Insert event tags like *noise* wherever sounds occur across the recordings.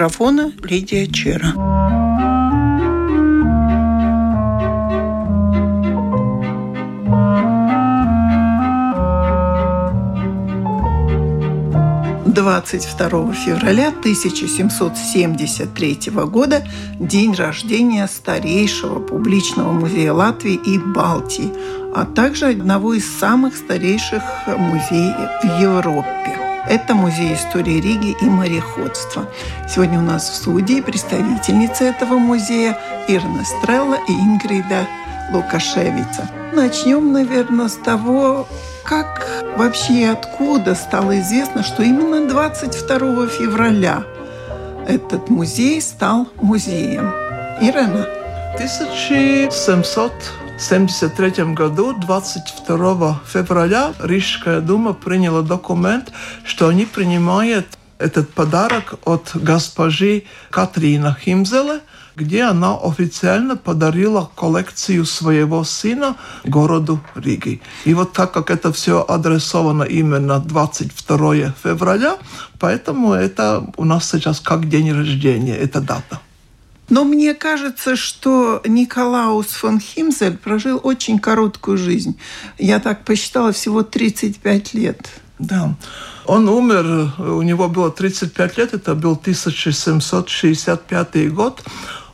Микрофона Лидия Чера. 22 февраля 1773 года день рождения старейшего публичного музея Латвии и Балтии, а также одного из самых старейших музеев в Европе. Это Музей истории Риги и мореходства. Сегодня у нас в студии представительницы этого музея Ирна Стрелла и Ингрида Лукашевица. Начнем, наверное, с того, как вообще и откуда стало известно, что именно 22 февраля этот музей стал музеем. Ирена. 1700 1973 году, 22 февраля, Рижская дума приняла документ, что они принимают этот подарок от госпожи Катрина Химзеле, где она официально подарила коллекцию своего сына городу Риги. И вот так как это все адресовано именно 22 февраля, поэтому это у нас сейчас как день рождения, эта дата. Но мне кажется, что Николаус фон Химзель прожил очень короткую жизнь. Я так посчитала, всего 35 лет. Да. Он умер, у него было 35 лет, это был 1765 год.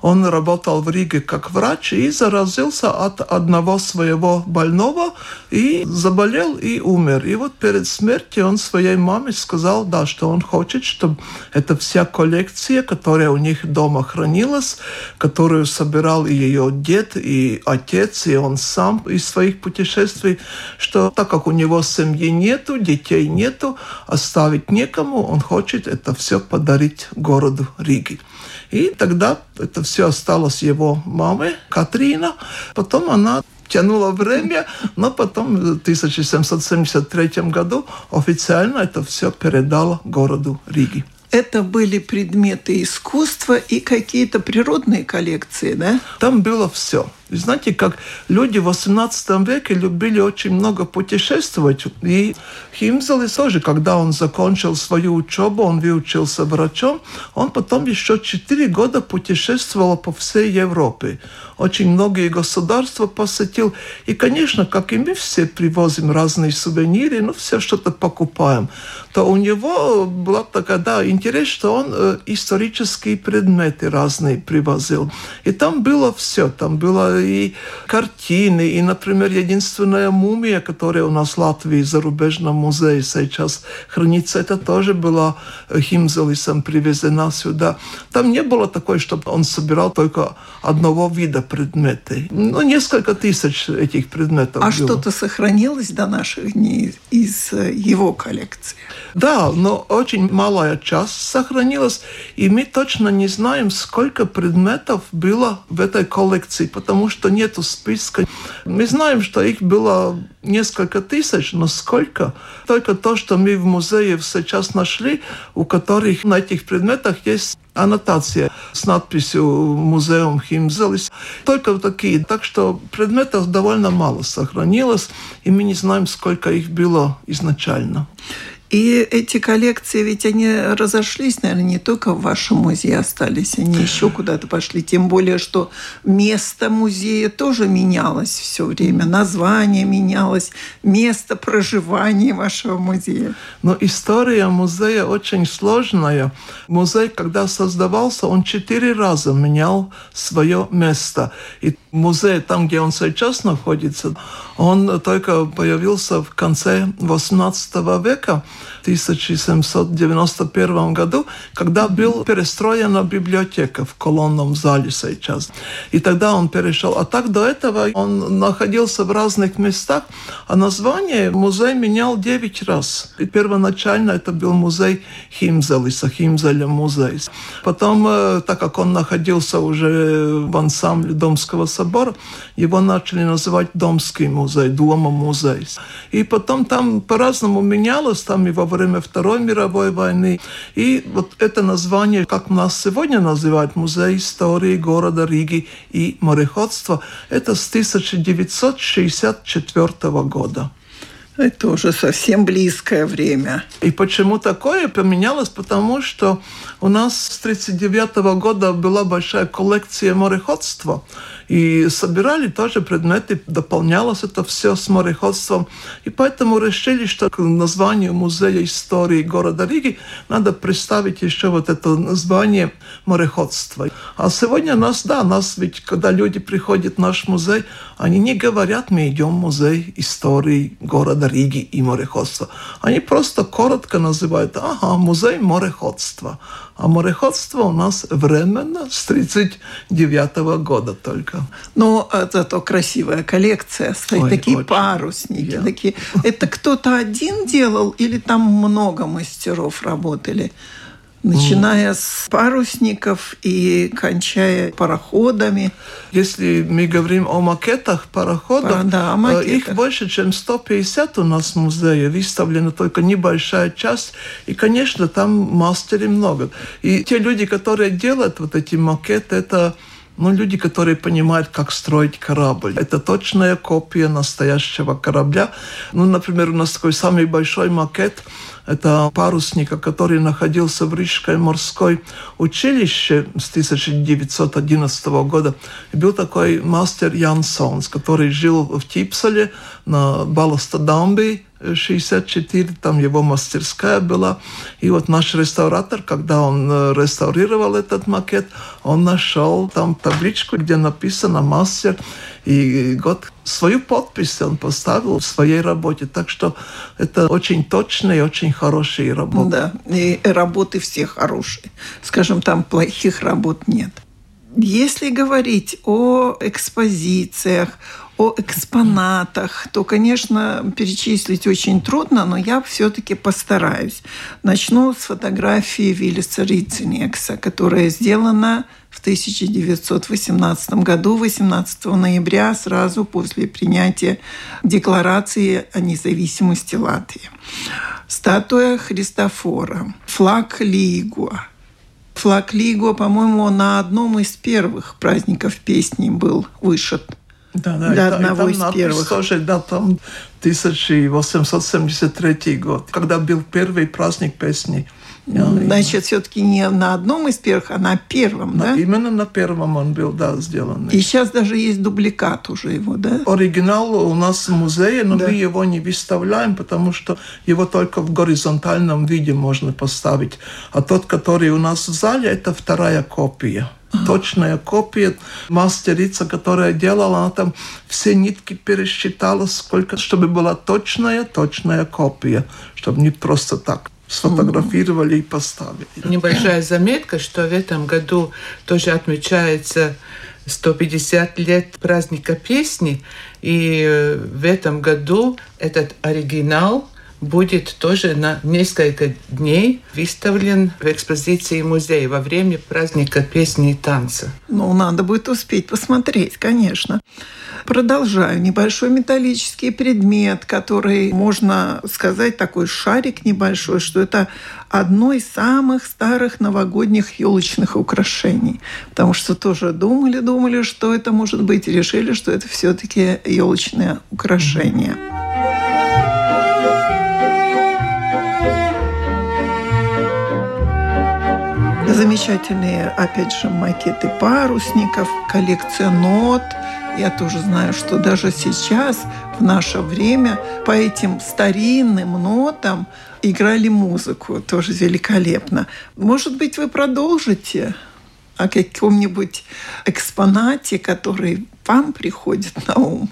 Он работал в Риге как врач и заразился от одного своего больного и заболел и умер. И вот перед смертью он своей маме сказал, да, что он хочет, чтобы эта вся коллекция, которая у них дома хранилась, которую собирал и ее дед, и отец, и он сам из своих путешествий, что так как у него семьи нету, детей нету, оставить некому, он хочет это все подарить городу Риге. И тогда это все осталось его маме, Катрина. Потом она тянула время, но потом в 1773 году официально это все передала городу Риги. Это были предметы искусства и какие-то природные коллекции, да? Там было все. Знаете, как люди в 18 веке любили очень много путешествовать. И Химзелис тоже, когда он закончил свою учебу, он выучился врачом, он потом еще 4 года путешествовал по всей Европе. Очень многие государства посетил. И, конечно, как и мы все привозим разные сувениры, ну, все что-то покупаем, то у него была такая, да, интерес, что он э, исторические предметы разные привозил. И там было все. Там было и картины, и, например, единственная мумия, которая у нас в Латвии в зарубежном музее сейчас хранится, это тоже была Химзелисом привезена сюда. Там не было такой, чтобы он собирал только одного вида предметы. Ну, несколько тысяч этих предметов А что-то сохранилось до наших дней из его коллекции? Да, но очень малая часть сохранилась, и мы точно не знаем, сколько предметов было в этой коллекции, потому что нету списка. Мы знаем, что их было несколько тысяч, но сколько? Только то, что мы в музее сейчас нашли, у которых на этих предметах есть аннотация с надписью «Музеум Химзелис». Только такие. Так что предметов довольно мало сохранилось, и мы не знаем, сколько их было изначально. И эти коллекции, ведь они разошлись, наверное, не только в вашем музее остались, они еще куда-то пошли. Тем более, что место музея тоже менялось все время, название менялось, место проживания вашего музея. Но история музея очень сложная. Музей, когда создавался, он четыре раза менял свое место. И музей, там, где он сейчас находится, он только появился в конце XVIII века. 1791 году, когда был перестроена библиотека в колонном зале сейчас. И тогда он перешел. А так до этого он находился в разных местах, а название музей менял 9 раз. И первоначально это был музей Химзелиса, Химзеля музей. Потом, э, так как он находился уже в ансамбле Домского собора, его начали называть Домский музей, Дома музей. И потом там по-разному менялось, там и во время Второй мировой войны. И вот это название, как нас сегодня называют, Музей истории города Риги и мореходства, это с 1964 года. Это уже совсем близкое время. И почему такое поменялось? Потому что у нас с 1939 года была большая коллекция мореходства. И собирали тоже предметы, дополнялось это все с мореходством. И поэтому решили, что к названию Музея истории города Риги надо представить еще вот это название мореходства. А сегодня нас, да, нас ведь, когда люди приходят в наш музей, они не говорят, мы идем в музей истории города Риги и мореходства. Они просто коротко называют, ага, музей мореходства. А мореходство у нас временно с 1939 года только. Ну, зато красивая коллекция. Ой, такие очень. парусники. Yeah. Такие. Это кто-то один делал или там много мастеров работали? Начиная с парусников и кончая пароходами. Если мы говорим о макетах пароходов, да, о макетах. их больше, чем 150 у нас в музее, выставлена только небольшая часть, и, конечно, там мастеров много. И те люди, которые делают вот эти макеты, это ну, люди, которые понимают, как строить корабль. Это точная копия настоящего корабля. Ну, например, у нас такой самый большой макет – это парусника, который находился в Рижской морской училище с 1911 года. И был такой мастер Ян Сонс, который жил в Типселе на Баластадамби, 64, там его мастерская была. И вот наш реставратор, когда он э, реставрировал этот макет, он нашел там табличку, где написано «мастер» и год. Свою подпись он поставил в своей работе. Так что это очень точные, очень хорошие работы. Да, и работы все хорошие. Скажем, там плохих работ нет. Если говорить о экспозициях, о экспонатах, то, конечно, перечислить очень трудно, но я все-таки постараюсь. Начну с фотографии Виллиса Рицинекса, которая сделана в 1918 году, 18 ноября, сразу после принятия Декларации о независимости Латвии. Статуя Христофора, флаг Лигуа. Флаг Лигуа, по-моему, на одном из первых праздников песни был вышит да, да, для одного из первых. Тоже, да, там 1873 год, когда был первый праздник песни. Значит, все-таки не на одном из первых, а на первом, на, да? Именно на первом он был, да, сделан. И сейчас даже есть дубликат уже его, да? Оригинал у нас в музее, но да. мы его не выставляем, потому что его только в горизонтальном виде можно поставить. А тот, который у нас в зале, это вторая копия точная копия. Мастерица, которая делала, она там все нитки пересчитала, сколько, чтобы была точная, точная копия, чтобы не просто так сфотографировали и поставили. Небольшая заметка, что в этом году тоже отмечается 150 лет праздника песни, и в этом году этот оригинал будет тоже на несколько дней выставлен в экспозиции музея во время праздника песни и танца. Ну, надо будет успеть посмотреть, конечно. Продолжаю. Небольшой металлический предмет, который, можно сказать, такой шарик небольшой, что это одно из самых старых новогодних елочных украшений. Потому что тоже думали, думали, что это может быть, и решили, что это все-таки елочное украшение. Замечательные, опять же, макеты парусников, коллекция нот. Я тоже знаю, что даже сейчас, в наше время, по этим старинным нотам играли музыку. Тоже великолепно. Может быть, вы продолжите о каком-нибудь экспонате, который вам приходит на ум?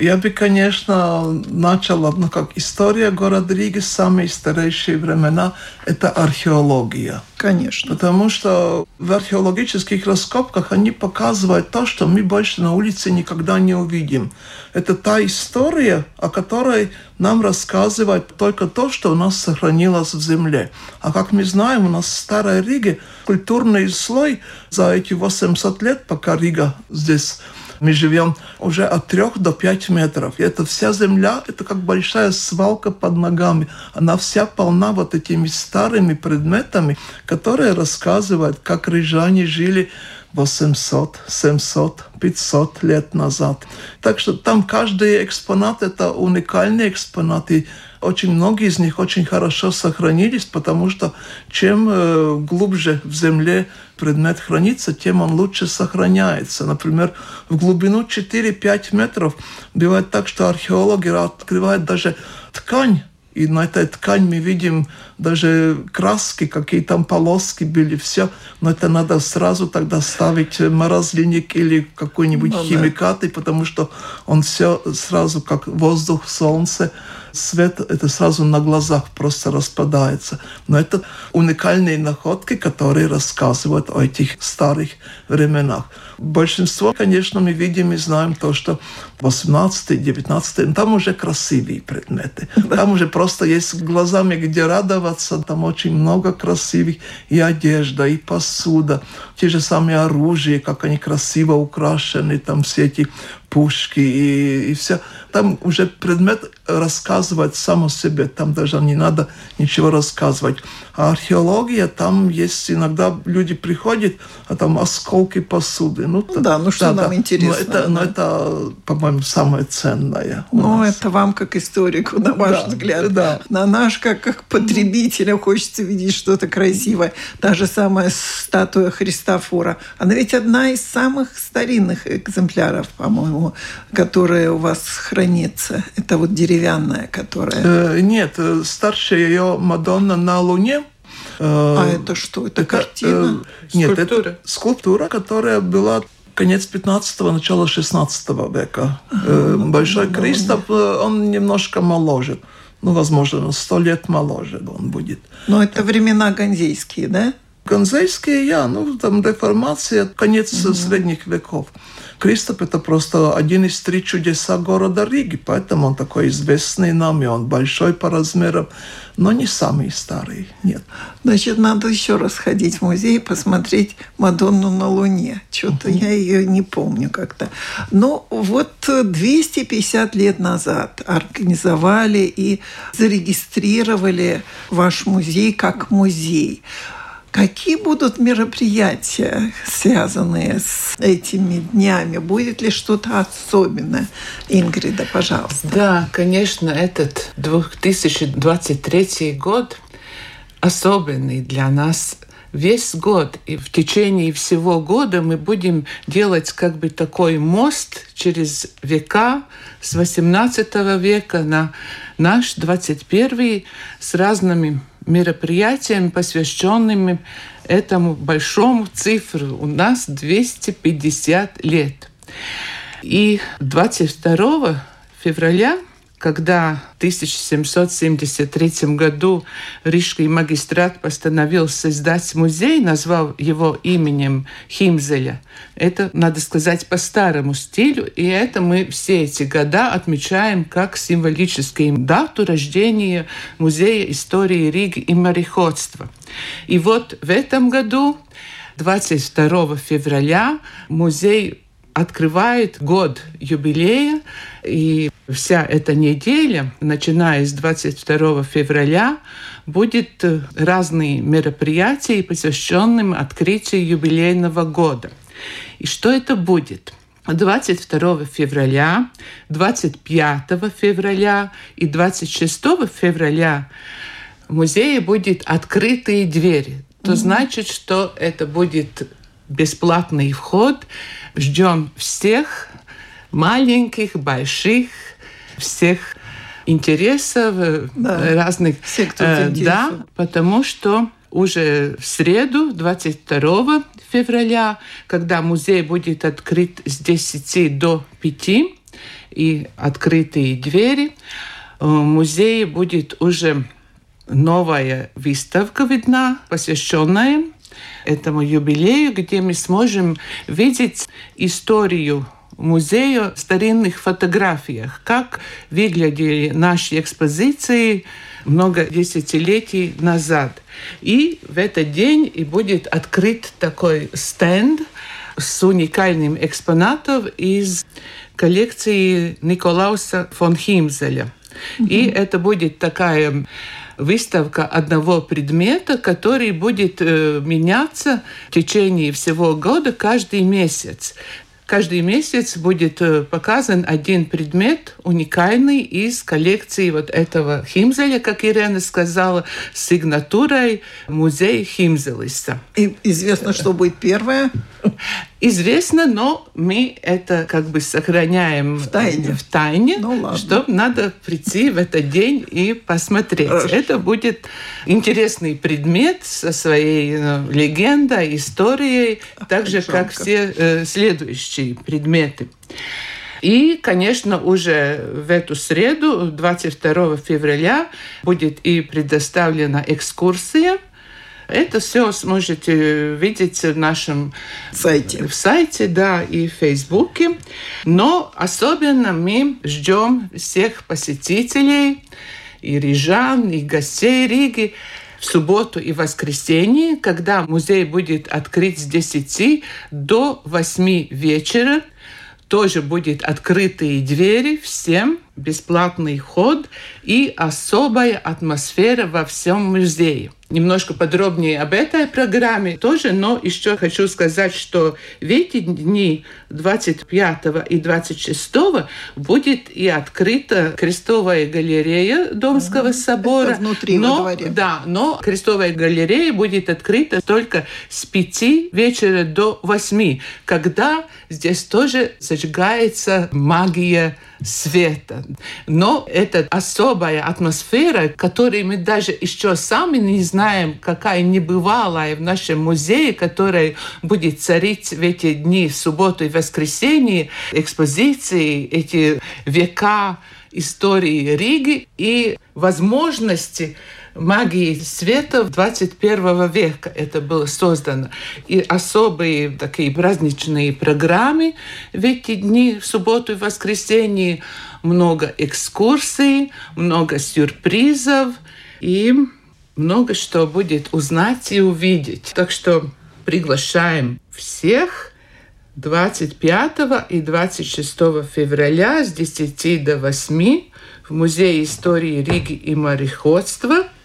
Я бы, конечно, начал, ну, как история города Риги, самые старейшие времена – это археология. Конечно. Потому что в археологических раскопках они показывают то, что мы больше на улице никогда не увидим. Это та история, о которой нам рассказывают только то, что у нас сохранилось в земле. А как мы знаем, у нас в Старой Риге культурный слой за эти 800 лет, пока Рига здесь мы живем уже от 3 до 5 метров. И эта вся земля, это как большая свалка под ногами. Она вся полна вот этими старыми предметами, которые рассказывают, как рижане жили 800, 700, 500 лет назад. Так что там каждый экспонат – это уникальный экспонат. И очень многие из них очень хорошо сохранились, потому что чем э, глубже в земле предмет хранится, тем он лучше сохраняется. Например, в глубину 4-5 метров бывает так, что археологи открывают даже ткань и на этой ткани мы видим даже краски, какие там полоски были, все. Но это надо сразу тогда ставить морозильник или какой-нибудь ну, химикаты, да. потому что он все сразу как воздух, солнце, свет, это сразу на глазах просто распадается. Но это уникальные находки, которые рассказывают о этих старых временах. Большинство, конечно, мы видим и знаем то, что 18-19, там уже красивые предметы. Там уже просто есть глазами, где радоваться. Там очень много красивых и одежда, и посуда, те же самые оружия, как они красиво украшены, там все эти пушки и, и все. Там уже предмет рассказывает сам о себе, там даже не надо ничего рассказывать. А археология, там есть иногда люди приходят, а там осколки посуды. Ну, ну да, ну что да, нам да. интересно. Но это, да. но это, по-моему, самое ценное. Ну, это вам как историку, на ваш да, взгляд. Да. На наш, как, как потребителя, хочется видеть что-то красивое. Та же самая статуя Христофора. Она ведь одна из самых старинных экземпляров, по-моему, которая у вас хранится. Это вот деревянная, которая... Э, нет, э, старшая ее Мадонна на Луне. Э, а это что? Это, это картина? Э, нет, скульптура. это скульптура, которая была конец 15-го, начало 16 века. Ага, Большой ну, Кристоф, он немножко моложе. Ну, возможно, сто лет моложе он будет. Но это времена ганзейские, да? Ганзейские, я, ну, там деформация, конец угу. средних веков. Кристоп – это просто один из три чудеса города Риги, поэтому он такой известный нам, и он большой по размерам, но не самый старый, нет. Значит, надо еще раз ходить в музей и посмотреть Мадонну на Луне. Что-то я ее не помню как-то. Но вот 250 лет назад организовали и зарегистрировали ваш музей как музей. Какие будут мероприятия, связанные с этими днями? Будет ли что-то особенное? Ингрида, пожалуйста. Да, конечно, этот 2023 год особенный для нас весь год и в течение всего года мы будем делать как бы такой мост через века с 18 века на наш 21 с разными мероприятиями, посвященными этому большому цифру. У нас 250 лет. И 22 февраля когда в 1773 году Рижский магистрат постановил создать музей, назвал его именем Химзеля. Это, надо сказать, по старому стилю, и это мы все эти года отмечаем как символическую дату рождения Музея истории Риги и мореходства. И вот в этом году 22 февраля музей открывает год юбилея, и вся эта неделя, начиная с 22 февраля, будет э, разные мероприятия, посвященные открытию юбилейного года. И что это будет? 22 февраля, 25 февраля и 26 февраля в музее будет открытые двери. То mm-hmm. значит, что это будет бесплатный вход. Ждем всех, маленьких, больших, всех интересов э, да. разных. Все, кто э, да, потому что уже в среду, 22 февраля, когда музей будет открыт с 10 до 5, и открытые двери. В музее будет уже новая выставка видна, посвященная этому юбилею, где мы сможем видеть историю музея в старинных фотографиях, как выглядели наши экспозиции много десятилетий назад. И в этот день и будет открыт такой стенд с уникальным экспонатом из коллекции Николауса фон Химзеля. Mm-hmm. И это будет такая выставка одного предмета, который будет э, меняться в течение всего года каждый месяц. Каждый месяц будет э, показан один предмет уникальный из коллекции вот этого Химзеля, как Ирена сказала, с сигнатурой музея Химзелиса. И известно, что будет первое? *laughs* Известно, но мы это как бы сохраняем в тайне, в тайне ну, что надо прийти в этот день и посмотреть. Хорошо. Это будет интересный предмет со своей ну, легендой, историей, так же, как все э, следующие предметы. И, конечно, уже в эту среду, 22 февраля, будет и предоставлена экскурсия – это все сможете видеть в нашем сайте, в сайте да, и в Фейсбуке. Но особенно мы ждем всех посетителей, и рижан, и гостей Риги, в субботу и воскресенье, когда музей будет открыт с 10 до 8 вечера. Тоже будет открытые двери всем, бесплатный ход и особая атмосфера во всем музее немножко подробнее об этой программе тоже, но еще хочу сказать, что в эти дни 25 и 26 будет и открыта крестовая галерея Домского ага, собора. Это внутри но, во дворе. Да, но крестовая галерея будет открыта только с 5 вечера до 8, когда здесь тоже зажигается магия света. Но это особая атмосфера, которой мы даже еще сами не знаем, какая небывалая в нашем музее, которая будет царить в эти дни, в субботу и воскресенье, экспозиции, эти века истории Риги и возможности магии света 21 века это было создано. И особые такие праздничные программы в эти дни, в субботу и воскресенье, много экскурсий, много сюрпризов и много что будет узнать и увидеть. Так что приглашаем всех 25 и 26 февраля с 10 до 8 в Музее истории Риги и мореходства –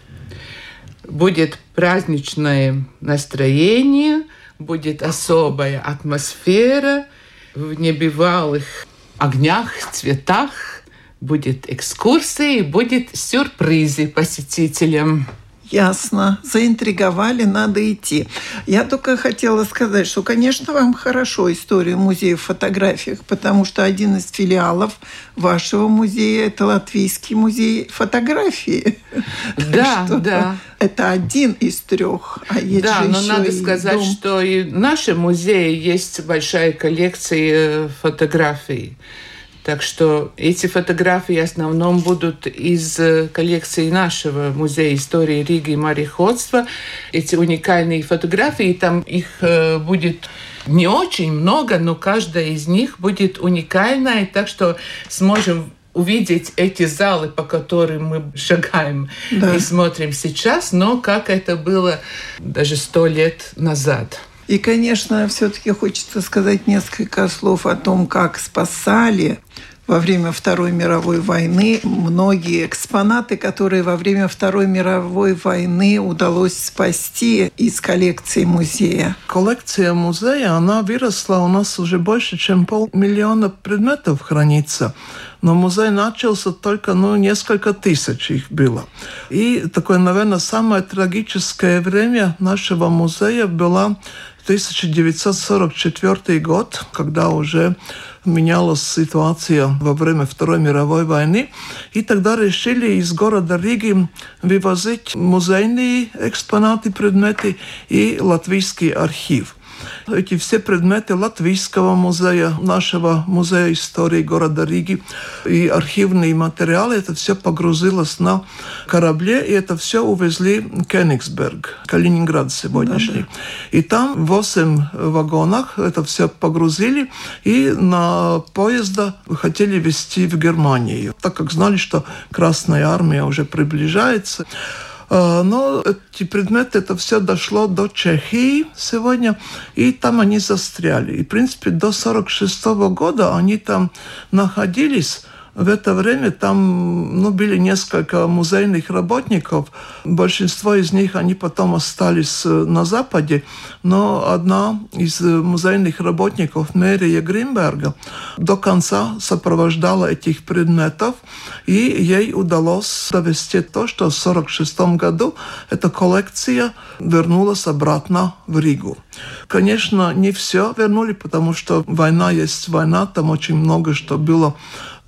будет праздничное настроение, будет особая атмосфера в небывалых огнях, цветах, будет экскурсии, будет сюрпризы посетителям. Ясно. Заинтриговали, надо идти. Я только хотела сказать, что, конечно, вам хорошо история музея в фотографиях, потому что один из филиалов вашего музея – это Латвийский музей фотографии. *laughs* Да, да. Это один из трех, а есть Да, но надо сказать, дом. что и в нашем музее есть большая коллекция фотографий. Так что эти фотографии в основном будут из э, коллекции нашего музея истории Риги и мореходства. Эти уникальные фотографии, там их э, будет не очень много, но каждая из них будет уникальная, так что сможем увидеть эти залы, по которым мы шагаем Да. и смотрим сейчас, но как это было даже сто лет назад. И, конечно, все-таки хочется сказать несколько слов о том, как спасали во время Второй мировой войны многие экспонаты, которые во время Второй мировой войны удалось спасти из коллекции музея. Коллекция музея, она выросла у нас уже больше, чем полмиллиона предметов хранится. Но музей начался только, ну, несколько тысяч их было. И такое, наверное, самое трагическое время нашего музея было 1944 год, когда уже менялась ситуация во время Второй мировой войны. И тогда решили из города Риги вывозить музейные экспонаты, предметы и латвийский архив. Эти все предметы Латвийского музея, нашего музея истории города Риги и архивные материалы, это все погрузилось на корабле, и это все увезли в Кенигсберг, Калининград сегодняшний. Да, да. И там 8 вагонах это все погрузили, и на поезда хотели везти в Германию, так как знали, что Красная Армия уже приближается. А, но эти предметы, это все дошло до Чехии сегодня, и там они застряли. И, в принципе, до 1946 года они там находились, в это время там ну, были несколько музейных работников. Большинство из них, они потом остались э, на Западе. Но одна из музейных работников, Мэрия Гринберга, до конца сопровождала этих предметов. И ей удалось довести то, что в 1946 году эта коллекция вернулась обратно в Ригу. Конечно, не все вернули, потому что война есть война, там очень много что было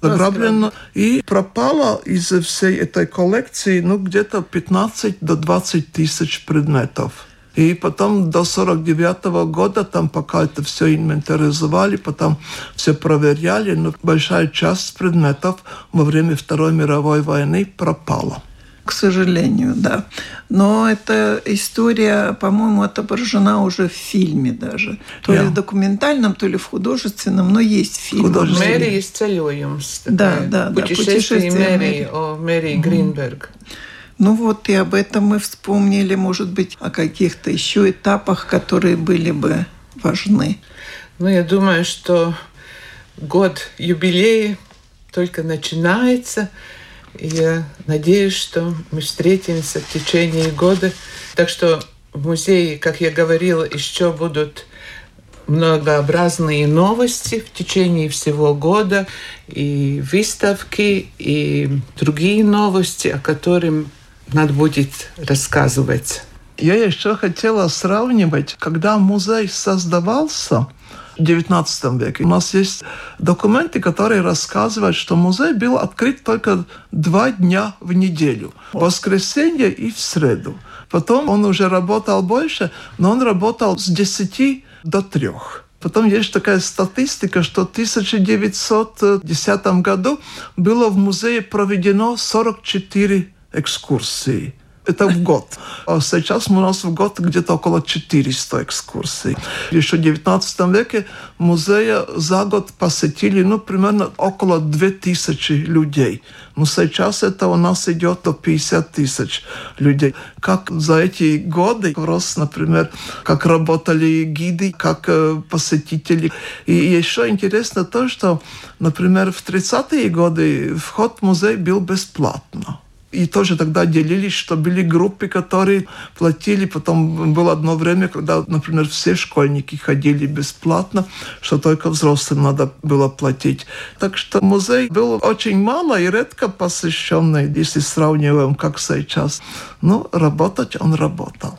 заграблено. И пропало из всей этой коллекции ну, где-то 15 до 20 тысяч предметов. И потом до 49 года там пока это все инвентаризовали, потом все проверяли, но большая часть предметов во время Второй мировой войны пропала к сожалению, да. Но эта история, по-моему, отображена уже в фильме даже. То yeah. ли в документальном, то ли в художественном, но есть фильм. Мэри исцелюемс. Да, да, да. Путешествие Мэри, о Мэри угу. Гринберг. Ну вот и об этом мы вспомнили, может быть, о каких-то еще этапах, которые были бы важны. Ну, я думаю, что год юбилея только начинается. Я надеюсь, что мы встретимся в течение года. Так что в музее, как я говорила, еще будут многообразные новости в течение всего года, и выставки, и другие новости, о которых надо будет рассказывать. Я еще хотела сравнивать, когда музей создавался – XIX веке. У нас есть документы, которые рассказывают, что музей был открыт только два дня в неделю. В воскресенье и в среду. Потом он уже работал больше, но он работал с 10 до 3. Потом есть такая статистика, что в 1910 году было в музее проведено 44 экскурсии. Это в год. А сейчас у нас в год где-то около 400 экскурсий. Еще в 19 веке музея за год посетили ну, примерно около 2000 людей. Но сейчас это у нас идет до 50 тысяч людей. Как за эти годы рос, например, как работали гиды, как э, посетители. И еще интересно то, что, например, в 30-е годы вход в музей был бесплатно. И тоже тогда делились, что были группы, которые платили. Потом было одно время, когда, например, все школьники ходили бесплатно, что только взрослым надо было платить. Так что музей был очень мало и редко посещенный, если сравниваем, как сейчас. Но работать он работал.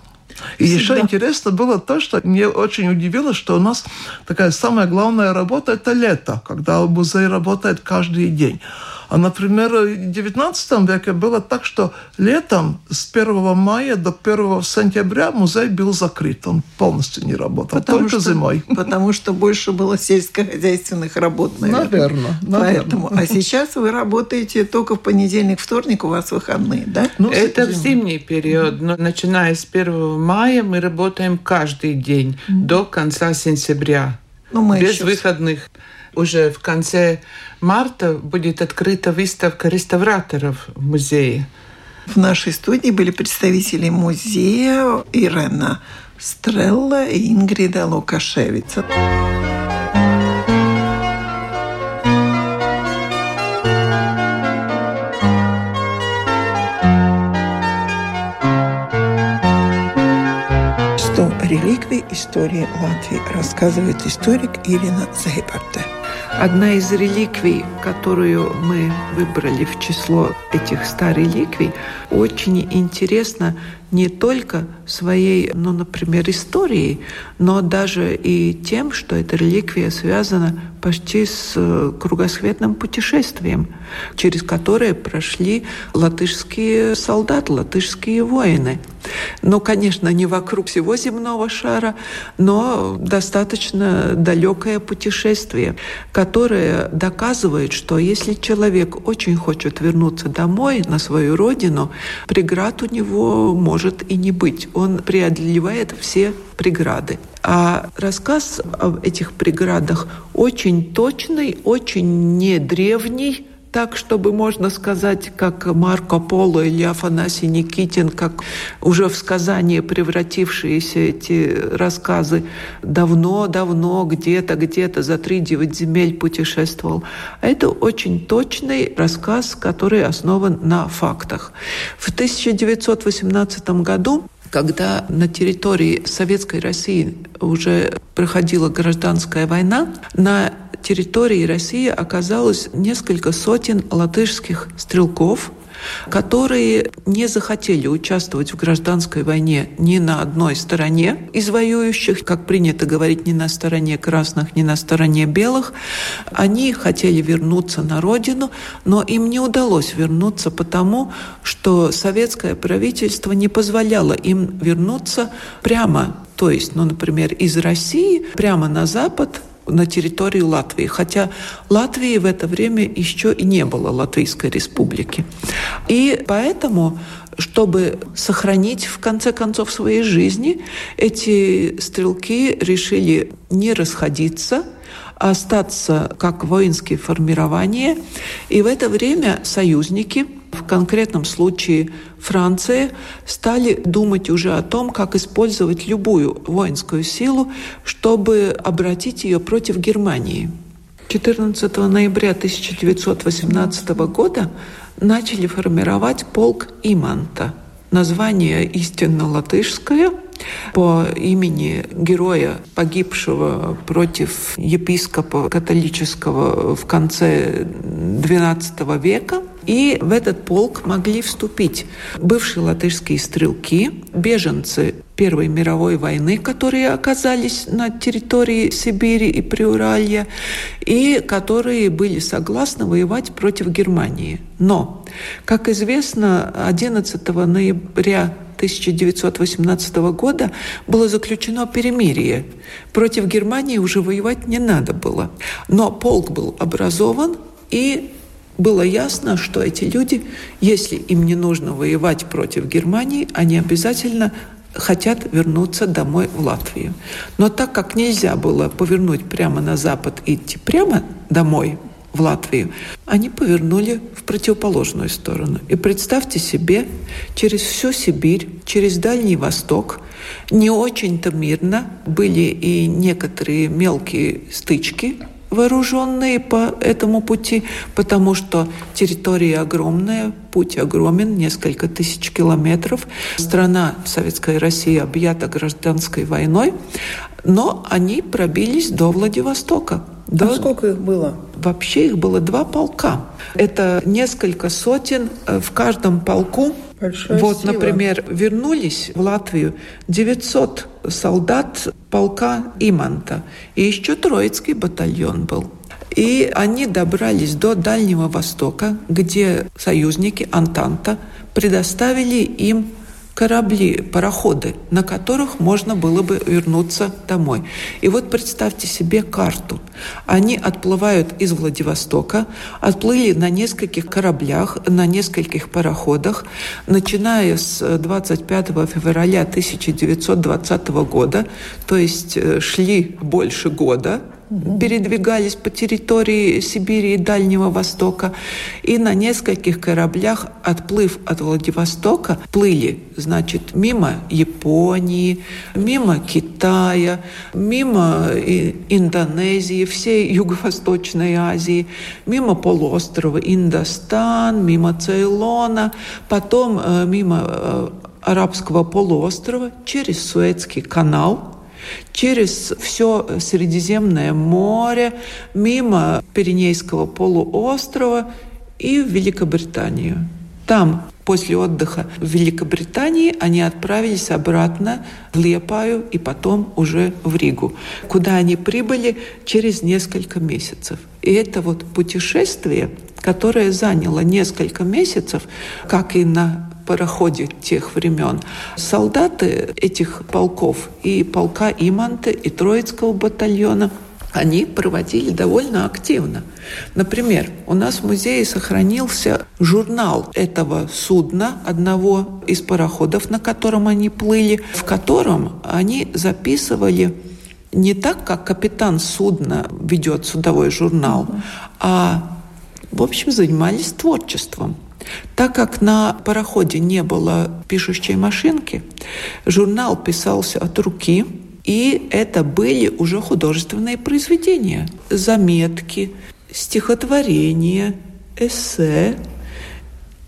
И Всегда. еще интересно было то, что мне очень удивило, что у нас такая самая главная работа – это лето, когда музей работает каждый день. А, например, в XIX веке было так, что летом с 1 мая до 1 сентября музей был закрыт. Он полностью не работал, потому только что, зимой. *laughs* Потому что больше было сельскохозяйственных работ, наверное. Наверное. Поэтому. А сейчас вы работаете только в понедельник, вторник, у вас выходные, да? Ну, Это в зимний период. Но начиная с 1 мая мы работаем каждый день mm-hmm. до конца сентября. Ну, мы без еще... выходных. Уже в конце марта будет открыта выставка реставраторов в музее. В нашей студии были представители музея Ирена Стрелла и Ингрида Лукашевица. Истории Латвии рассказывает историк Ирина Зайбарте. Одна из реликвий, которую мы выбрали в число этих ста реликвий, очень интересна не только своей, ну, например, историей, но даже и тем, что эта реликвия связана почти с э, кругосветным путешествием, через которое прошли латышские солдаты, латышские воины. Ну, конечно, не вокруг всего земного шара, но достаточно далекое путешествие, которое доказывает, что если человек очень хочет вернуться домой, на свою родину, преград у него может и не быть. Он преодолевает все преграды. А рассказ об этих преградах очень точный, очень не древний, так, чтобы можно сказать, как Марко Поло или Афанасий Никитин, как уже в сказание превратившиеся эти рассказы давно-давно, где-то, где-то за три девять земель путешествовал. А это очень точный рассказ, который основан на фактах. В 1918 году когда на территории Советской России уже проходила гражданская война, на территории России оказалось несколько сотен латышских стрелков, которые не захотели участвовать в гражданской войне ни на одной стороне из воюющих, как принято говорить, ни на стороне красных, ни на стороне белых. Они хотели вернуться на родину, но им не удалось вернуться потому, что советское правительство не позволяло им вернуться прямо то есть, ну, например, из России прямо на запад на территории Латвии, хотя Латвии в это время еще и не было Латвийской республики. И поэтому чтобы сохранить в конце концов своей жизни, эти стрелки решили не расходиться, а остаться как воинские формирования. И в это время союзники – в конкретном случае Франция стали думать уже о том, как использовать любую воинскую силу, чтобы обратить ее против Германии. 14 ноября 1918 года начали формировать полк Иманта. Название истинно латышское – по имени героя, погибшего против епископа католического в конце XII века. И в этот полк могли вступить бывшие латышские стрелки, беженцы Первой мировой войны, которые оказались на территории Сибири и Приуралья, и которые были согласны воевать против Германии. Но, как известно, 11 ноября 1918 года было заключено перемирие. Против Германии уже воевать не надо было. Но полк был образован, и было ясно, что эти люди, если им не нужно воевать против Германии, они обязательно хотят вернуться домой в Латвию. Но так как нельзя было повернуть прямо на запад и идти прямо домой, в Латвию, они повернули в противоположную сторону. И представьте себе, через всю Сибирь, через Дальний Восток, не очень-то мирно были и некоторые мелкие стычки, вооруженные по этому пути, потому что территория огромная, путь огромен, несколько тысяч километров. Страна Советская Россия объята гражданской войной, но они пробились до Владивостока. Да, а сколько их было? Вообще их было два полка. Это несколько сотен э, в каждом полку. Большая вот, сила. например, вернулись в Латвию 900 солдат полка Иманта. И еще Троицкий батальон был. И они добрались до Дальнего Востока, где союзники Антанта предоставили им корабли, пароходы, на которых можно было бы вернуться домой. И вот представьте себе карту. Они отплывают из Владивостока, отплыли на нескольких кораблях, на нескольких пароходах, начиная с 25 февраля 1920 года, то есть э, шли больше года, передвигались по территории Сибири и Дальнего Востока. И на нескольких кораблях, отплыв от Владивостока, плыли, значит, мимо Японии, мимо Китая, мимо Индонезии, всей *laughs* Юго-Восточной Азии, мимо полуострова Индостан, мимо Цейлона, потом э, мимо э, Арабского полуострова через Суэцкий канал – через все Средиземное море, мимо Пиренейского полуострова и в Великобританию. Там после отдыха в Великобритании они отправились обратно в Лепаю и потом уже в Ригу, куда они прибыли через несколько месяцев. И это вот путешествие, которое заняло несколько месяцев, как и на пароходе тех времен. Солдаты этих полков и полка Иманта, и Троицкого батальона – они проводили довольно активно. Например, у нас в музее сохранился журнал этого судна, одного из пароходов, на котором они плыли, в котором они записывали не так, как капитан судна ведет судовой журнал, а, в общем, занимались творчеством. Так как на пароходе не было пишущей машинки, журнал писался от руки, и это были уже художественные произведения, заметки, стихотворения, эссе,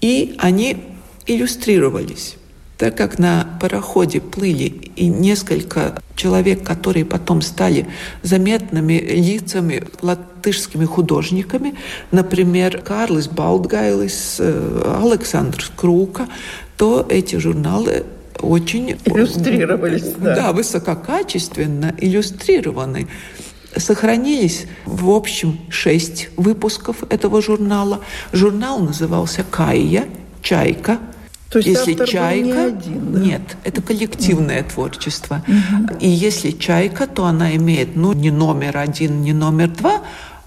и они иллюстрировались. Так как на пароходе плыли и несколько человек, которые потом стали заметными лицами латышскими художниками, например, Карлис Балтгайлис, э, Александр Скрука, то эти журналы очень... Иллюстрировались, да. Да, высококачественно иллюстрированы. Сохранились, в общем, шесть выпусков этого журнала. Журнал назывался «Кайя», «Чайка», то есть если чайка, не один, да? нет, это коллективное mm. творчество. Mm-hmm. И если чайка, то она имеет, ну, не номер один, не номер два,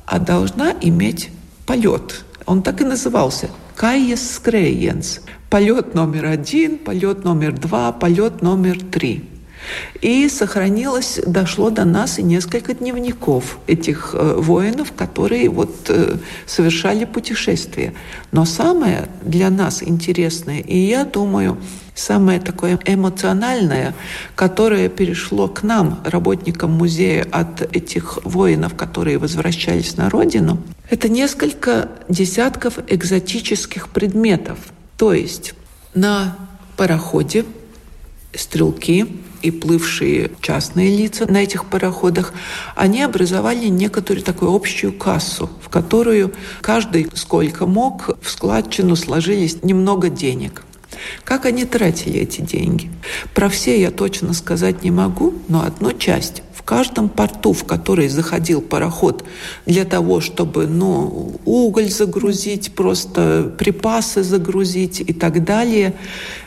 а должна иметь полет. Он так и назывался Кайес Скрейенс. Полет номер один, полет номер два, полет номер три. И сохранилось, дошло до нас и несколько дневников этих э, воинов, которые вот э, совершали путешествия. Но самое для нас интересное, и я думаю, самое такое эмоциональное, которое перешло к нам, работникам музея, от этих воинов, которые возвращались на родину, это несколько десятков экзотических предметов. То есть на пароходе стрелки и плывшие частные лица на этих пароходах, они образовали некоторую такую общую кассу, в которую каждый сколько мог в складчину сложились немного денег. Как они тратили эти деньги? Про все я точно сказать не могу, но одну часть каждом порту, в который заходил пароход для того, чтобы ну, уголь загрузить, просто припасы загрузить и так далее,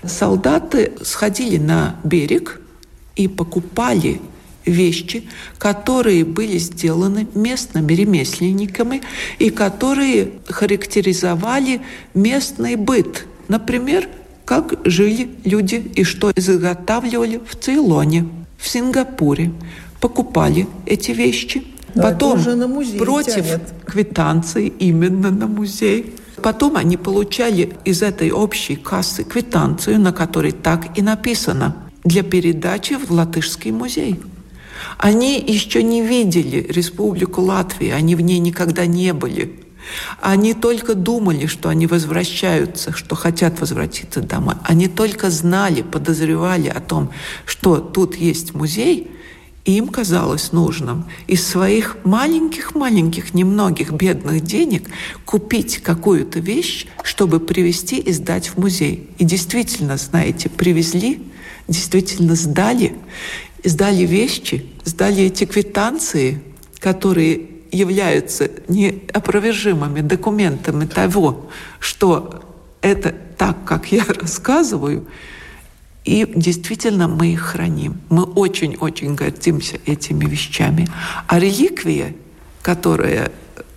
солдаты сходили на берег и покупали вещи, которые были сделаны местными ремесленниками и которые характеризовали местный быт. Например, как жили люди и что изготавливали в Цейлоне, в Сингапуре, покупали эти вещи. Но Потом уже на музей против тянет. квитанции именно на музей. Потом они получали из этой общей кассы квитанцию, на которой так и написано для передачи в Латышский музей. Они еще не видели Республику Латвии, они в ней никогда не были. Они только думали, что они возвращаются, что хотят возвратиться домой. Они только знали, подозревали о том, что тут есть музей – им казалось нужным из своих маленьких-маленьких, немногих бедных денег купить какую-то вещь, чтобы привезти и сдать в музей. И действительно, знаете, привезли, действительно сдали, сдали вещи, сдали эти квитанции, которые являются неопровержимыми документами того, что это так, как я *laughs* рассказываю, и действительно мы их храним. Мы очень-очень гордимся этими вещами. А реликвия, которая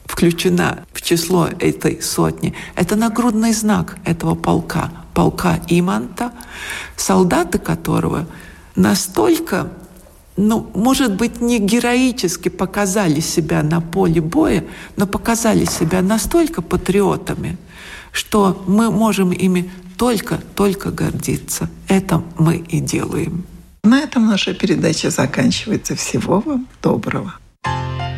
включена в число этой сотни, это нагрудный знак этого полка, полка Иманта, солдаты которого настолько ну, может быть, не героически показали себя на поле боя, но показали себя настолько патриотами, что мы можем ими только-только гордиться. Это мы и делаем. На этом наша передача заканчивается. Всего вам доброго.